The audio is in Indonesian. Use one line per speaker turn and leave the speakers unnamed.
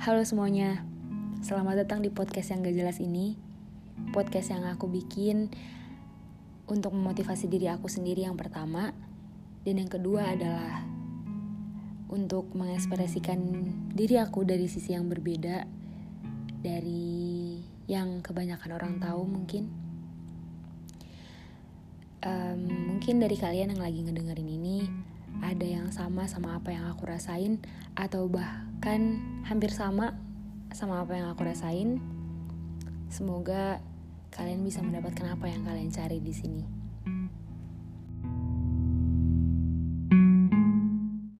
Halo semuanya, selamat datang di podcast yang gak jelas ini. Podcast yang aku bikin untuk memotivasi diri aku sendiri yang pertama, dan yang kedua adalah untuk mengekspresikan diri aku dari sisi yang berbeda dari yang kebanyakan orang tahu mungkin. Um, mungkin dari kalian yang lagi ngedengerin ini ada yang sama sama apa yang aku rasain atau bahkan hampir sama sama apa yang aku rasain. Semoga kalian bisa mendapatkan apa yang kalian cari di sini.